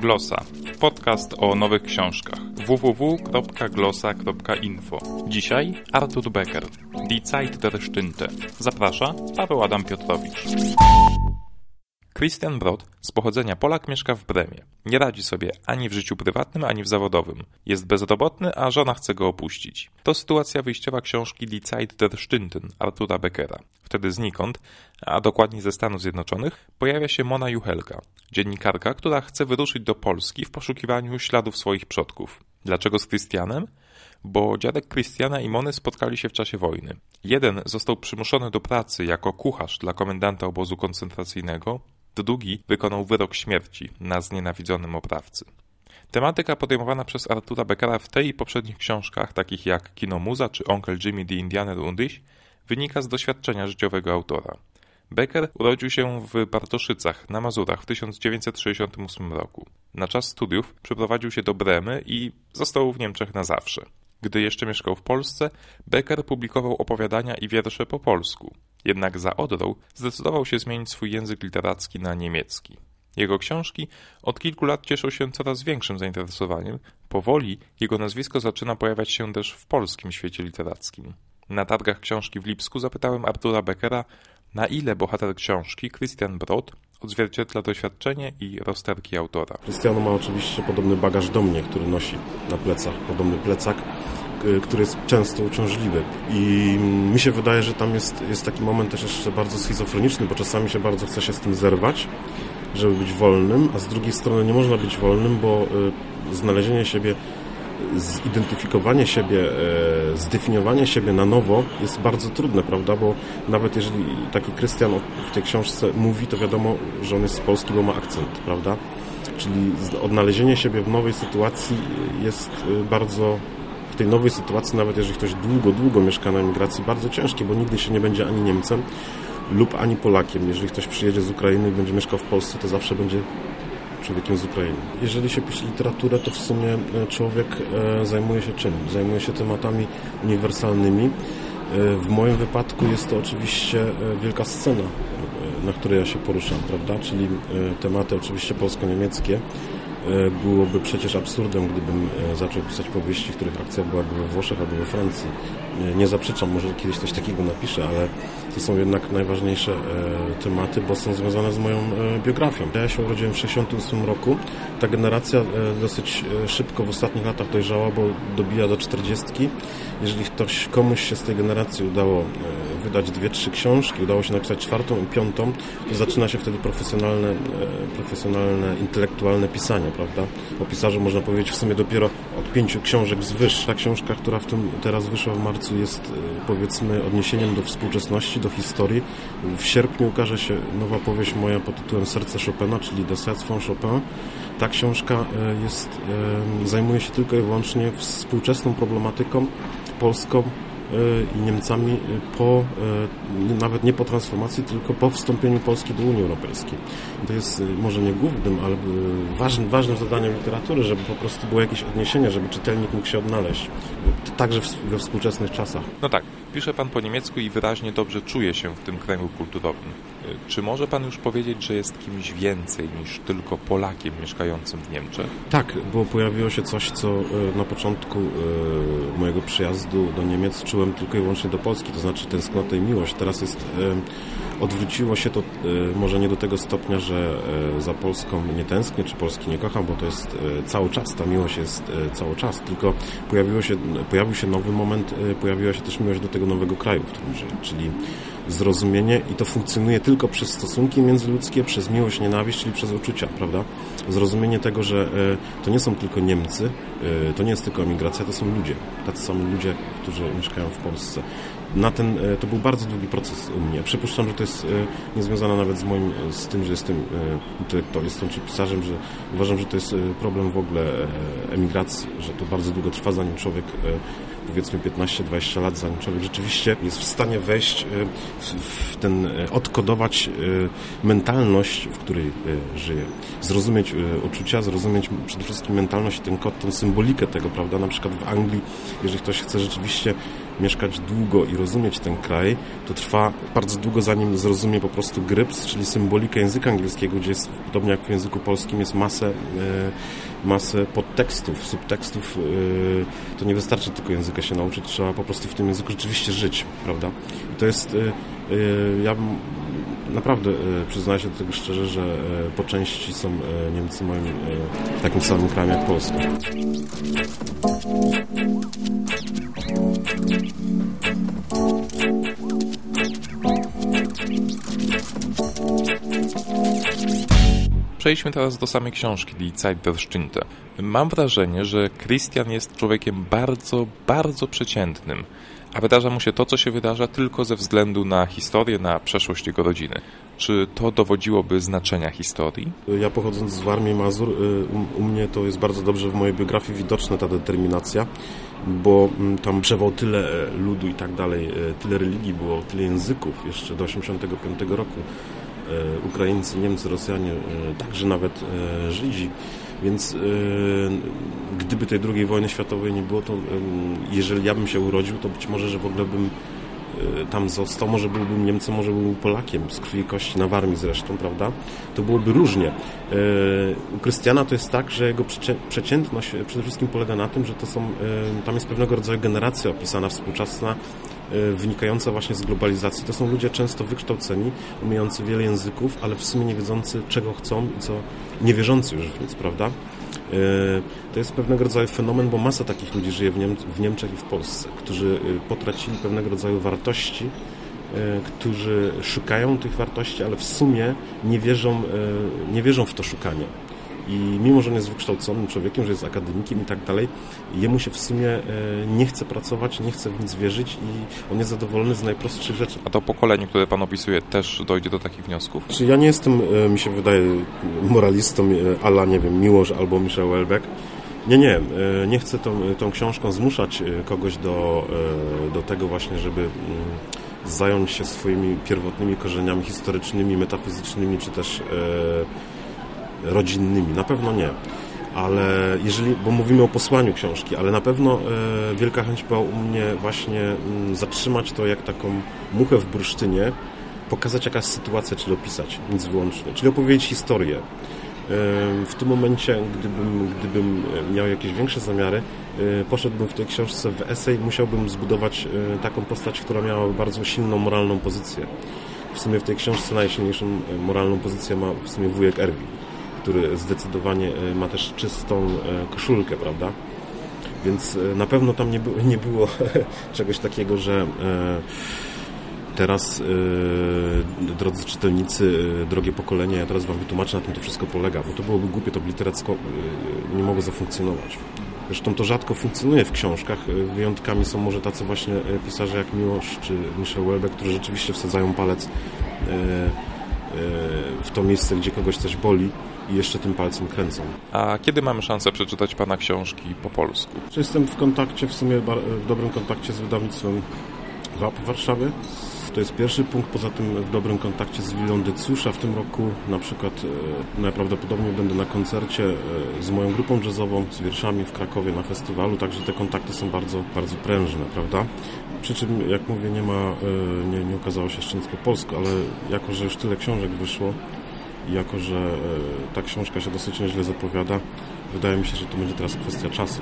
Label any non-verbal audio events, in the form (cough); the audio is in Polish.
Glosa. Podcast o nowych książkach. www.glosa.info. Dzisiaj Artur Becker. Die Zeit der Stünde. Zaprasza Paweł Adam Piotrowicz. Christian Brod, z pochodzenia Polak, mieszka w Bremie. Nie radzi sobie ani w życiu prywatnym, ani w zawodowym. Jest bezrobotny, a żona chce go opuścić. To sytuacja wyjściowa książki Die Zeit der Stunden Artura Beckera. Wtedy znikąd, a dokładniej ze Stanów Zjednoczonych, pojawia się Mona Juchelka, dziennikarka, która chce wyruszyć do Polski w poszukiwaniu śladów swoich przodków. Dlaczego z Christianem? bo dziadek Christiana i Mony spotkali się w czasie wojny. Jeden został przymuszony do pracy jako kucharz dla komendanta obozu koncentracyjnego, Drugi wykonał wyrok śmierci na znienawidzonym oprawcy. Tematyka podejmowana przez Artura Beckera w tej i poprzednich książkach, takich jak Kino Muza czy Onkel Jimmy the Indianer Undyś, wynika z doświadczenia życiowego autora. Becker urodził się w Bartoszycach na Mazurach w 1968 roku. Na czas studiów przeprowadził się do Bremy i został w Niemczech na zawsze. Gdy jeszcze mieszkał w Polsce, Becker publikował opowiadania i wiersze po polsku. Jednak za Odrą zdecydował się zmienić swój język literacki na niemiecki. Jego książki od kilku lat cieszą się coraz większym zainteresowaniem. Powoli jego nazwisko zaczyna pojawiać się też w polskim świecie literackim. Na targach książki w Lipsku zapytałem Artura Beckera, na ile bohater książki, Christian Brod, odzwierciedla doświadczenie i rozterki autora. Christian ma oczywiście podobny bagaż do mnie, który nosi na plecach, podobny plecak, który jest często uciążliwy. I mi się wydaje, że tam jest, jest taki moment też jeszcze bardzo schizofreniczny, bo czasami się bardzo chce się z tym zerwać, żeby być wolnym, a z drugiej strony nie można być wolnym, bo y, znalezienie siebie zidentyfikowanie siebie, y, zdefiniowanie siebie na nowo jest bardzo trudne, prawda? Bo nawet jeżeli taki Krystian w tej książce mówi, to wiadomo, że on jest z Polski, bo ma akcent, prawda? Czyli odnalezienie siebie w nowej sytuacji jest bardzo w tej nowej sytuacji, nawet jeżeli ktoś długo, długo mieszka na emigracji, bardzo ciężkie, bo nigdy się nie będzie ani Niemcem lub ani Polakiem. Jeżeli ktoś przyjedzie z Ukrainy i będzie mieszkał w Polsce, to zawsze będzie człowiekiem z Ukrainy. Jeżeli się pisze literaturę, to w sumie e, człowiek e, zajmuje się czym? Zajmuje się tematami uniwersalnymi. E, w moim wypadku jest to oczywiście wielka scena, na której ja się poruszam, prawda? Czyli tematy oczywiście polsko-niemieckie, byłoby przecież absurdem, gdybym e, zaczął pisać powieści, których akcja byłaby we Włoszech albo we Francji. E, nie zaprzeczam, może kiedyś coś takiego napiszę, ale to są jednak najważniejsze tematy, bo są związane z moją biografią. Ja się urodziłem w 1968 roku. Ta generacja dosyć szybko w ostatnich latach dojrzała, bo dobija do 40. Jeżeli ktoś, komuś się z tej generacji udało wydać dwie, trzy książki, udało się napisać czwartą i piątą, to zaczyna się wtedy profesjonalne, profesjonalne intelektualne pisanie prawda? O pisarzu można powiedzieć w sumie dopiero od pięciu książek zwyż. Ta książka, która w tym teraz wyszła w marcu jest e, powiedzmy odniesieniem do współczesności, do historii. W sierpniu ukaże się nowa powieść moja pod tytułem Serce Chopina, czyli De von Chopin. Ta książka e, jest, e, zajmuje się tylko i wyłącznie współczesną problematyką polską, i Niemcami po, nawet nie po transformacji, tylko po wstąpieniu Polski do Unii Europejskiej. To jest może nie głównym, ale ważnym, ważnym zadaniem literatury, żeby po prostu było jakieś odniesienie, żeby czytelnik mógł się odnaleźć, także we współczesnych czasach. No tak, pisze Pan po niemiecku i wyraźnie dobrze czuje się w tym kręgu kulturowym. Czy może Pan już powiedzieć, że jest kimś więcej niż tylko Polakiem mieszkającym w Niemczech? Tak, bo pojawiło się coś, co na początku mojego przyjazdu do Niemiec czułem tylko i wyłącznie do Polski, to znaczy tęsknotę i miłość. Teraz jest odwróciło się to może nie do tego stopnia, że za Polską nie tęsknię, czy Polski nie kocham, bo to jest cały czas, ta miłość jest cały czas, tylko pojawiło się, pojawił się nowy moment, pojawiła się też miłość do tego nowego kraju, w którym żyję, czyli zrozumienie i to funkcjonuje tylko przez stosunki międzyludzkie, przez miłość, nienawiść, czyli przez uczucia, prawda? Zrozumienie tego, że e, to nie są tylko Niemcy, e, to nie jest tylko emigracja, to są ludzie, tacy sami ludzie, którzy mieszkają w Polsce. Na ten, e, to był bardzo długi proces u mnie. Przypuszczam, że to jest niezwiązane nawet z moim, z tym, że jestem intelektualistą czy pisarzem, że uważam, że to jest problem w ogóle emigracji, że to bardzo długo trwa, zanim człowiek powiedzmy 15-20 lat, zanim człowiek rzeczywiście jest w stanie wejść e, w ten, e, odkodować e, mentalność, w której żyje. Zrozumieć uczucia, zrozumieć przede wszystkim mentalność i ten kod, tą symbolikę tego, prawda? Na przykład w Anglii, jeżeli ktoś chce rzeczywiście mieszkać długo i rozumieć ten kraj, to trwa bardzo długo zanim zrozumie po prostu gryps, czyli symbolikę języka angielskiego, gdzie jest, podobnie jak w języku polskim, jest masę, masę podtekstów, subtekstów. To nie wystarczy tylko języka się nauczyć, trzeba po prostu w tym języku rzeczywiście żyć, prawda? I to jest, ja naprawdę przyznaję się do tego szczerze, że po części są Niemcy moim takim samym krajem jak Polska. Przejdźmy teraz do samej książki Die Zeit der Stinte. Mam wrażenie, że Christian jest człowiekiem bardzo, bardzo przeciętnym, a wydarza mu się to, co się wydarza tylko ze względu na historię, na przeszłość jego rodziny. Czy to dowodziłoby znaczenia historii? Ja pochodząc z Warmii Mazur, u, u mnie to jest bardzo dobrze w mojej biografii widoczna ta determinacja, bo tam przewał tyle ludu i tak dalej, tyle religii było, tyle języków jeszcze do 85 roku. Ukraińcy, Niemcy, Rosjanie, także nawet Żydzi. Więc gdyby tej II wojny światowej nie było, to jeżeli ja bym się urodził, to być może, że w ogóle bym tam został, może byłbym Niemcem, może byłbym Polakiem, z krwi i kości, na Warmii zresztą, prawda? To byłoby różnie. U Krystiana to jest tak, że jego przeciętność przede wszystkim polega na tym, że to są, tam jest pewnego rodzaju generacja opisana współczesna, wynikająca właśnie z globalizacji. To są ludzie często wykształceni, umiejący wiele języków, ale w sumie nie wiedzący, czego chcą i co, nie wierzący już w nic, prawda? To jest pewnego rodzaju fenomen, bo masa takich ludzi żyje w, Niem w Niemczech i w Polsce, którzy potracili pewnego rodzaju wartości, którzy szukają tych wartości, ale w sumie nie wierzą, nie wierzą w to szukanie i mimo, że on jest wykształconym człowiekiem, że jest akademikiem i tak dalej, jemu się w sumie nie chce pracować, nie chce w nic wierzyć i on jest zadowolony z najprostszych rzeczy. A to pokolenie, które Pan opisuje, też dojdzie do takich wniosków? Czy ja nie jestem, mi się wydaje, moralistą ala, nie wiem, Miłosz albo Michel Welbeck. Nie, nie, nie chcę tą, tą książką zmuszać kogoś do, do tego właśnie, żeby zająć się swoimi pierwotnymi korzeniami historycznymi, metafizycznymi, czy też rodzinnymi. Na pewno nie. Ale jeżeli, bo mówimy o posłaniu książki, ale na pewno e, wielka chęć była u mnie właśnie m, zatrzymać to jak taką muchę w bursztynie, pokazać jaka jest sytuacja, czyli opisać, nic wyłącznie, czyli opowiedzieć historię. E, w tym momencie, gdybym, gdybym miał jakieś większe zamiary, e, poszedłbym w tej książce w esej, musiałbym zbudować taką postać, która miała bardzo silną moralną pozycję. W sumie w tej książce najsilniejszą moralną pozycję ma w sumie wujek Erwin który zdecydowanie ma też czystą koszulkę, prawda? Więc na pewno tam nie, było, nie było (laughs) czegoś takiego, że teraz, drodzy czytelnicy, drogie pokolenie, ja teraz Wam wytłumaczę, na tym to wszystko polega, bo to byłoby głupie, to by literacko nie mogło zafunkcjonować. Zresztą to rzadko funkcjonuje w książkach. Wyjątkami są może tacy właśnie pisarze jak Miłosz czy Michel Welbeck, którzy rzeczywiście wsadzają palec w to miejsce, gdzie kogoś coś boli i jeszcze tym palcem kręcą. A kiedy mamy szansę przeczytać Pana książki po polsku? Jestem w kontakcie, w sumie w dobrym kontakcie z wydawnictwem WAP w Warszawie. To jest pierwszy punkt, poza tym w dobrym kontakcie z Willą Decusza. W tym roku na przykład e, najprawdopodobniej będę na koncercie e, z moją grupą jazzową, z wierszami w Krakowie na festiwalu, także te kontakty są bardzo, bardzo prężne, prawda? Przy czym, jak mówię, nie ma, e, nie, nie ukazało się jeszcze nic po polsku, ale jako, że już tyle książek wyszło i jako, że ta książka się dosyć nieźle zapowiada, wydaje mi się, że to będzie teraz kwestia czasu.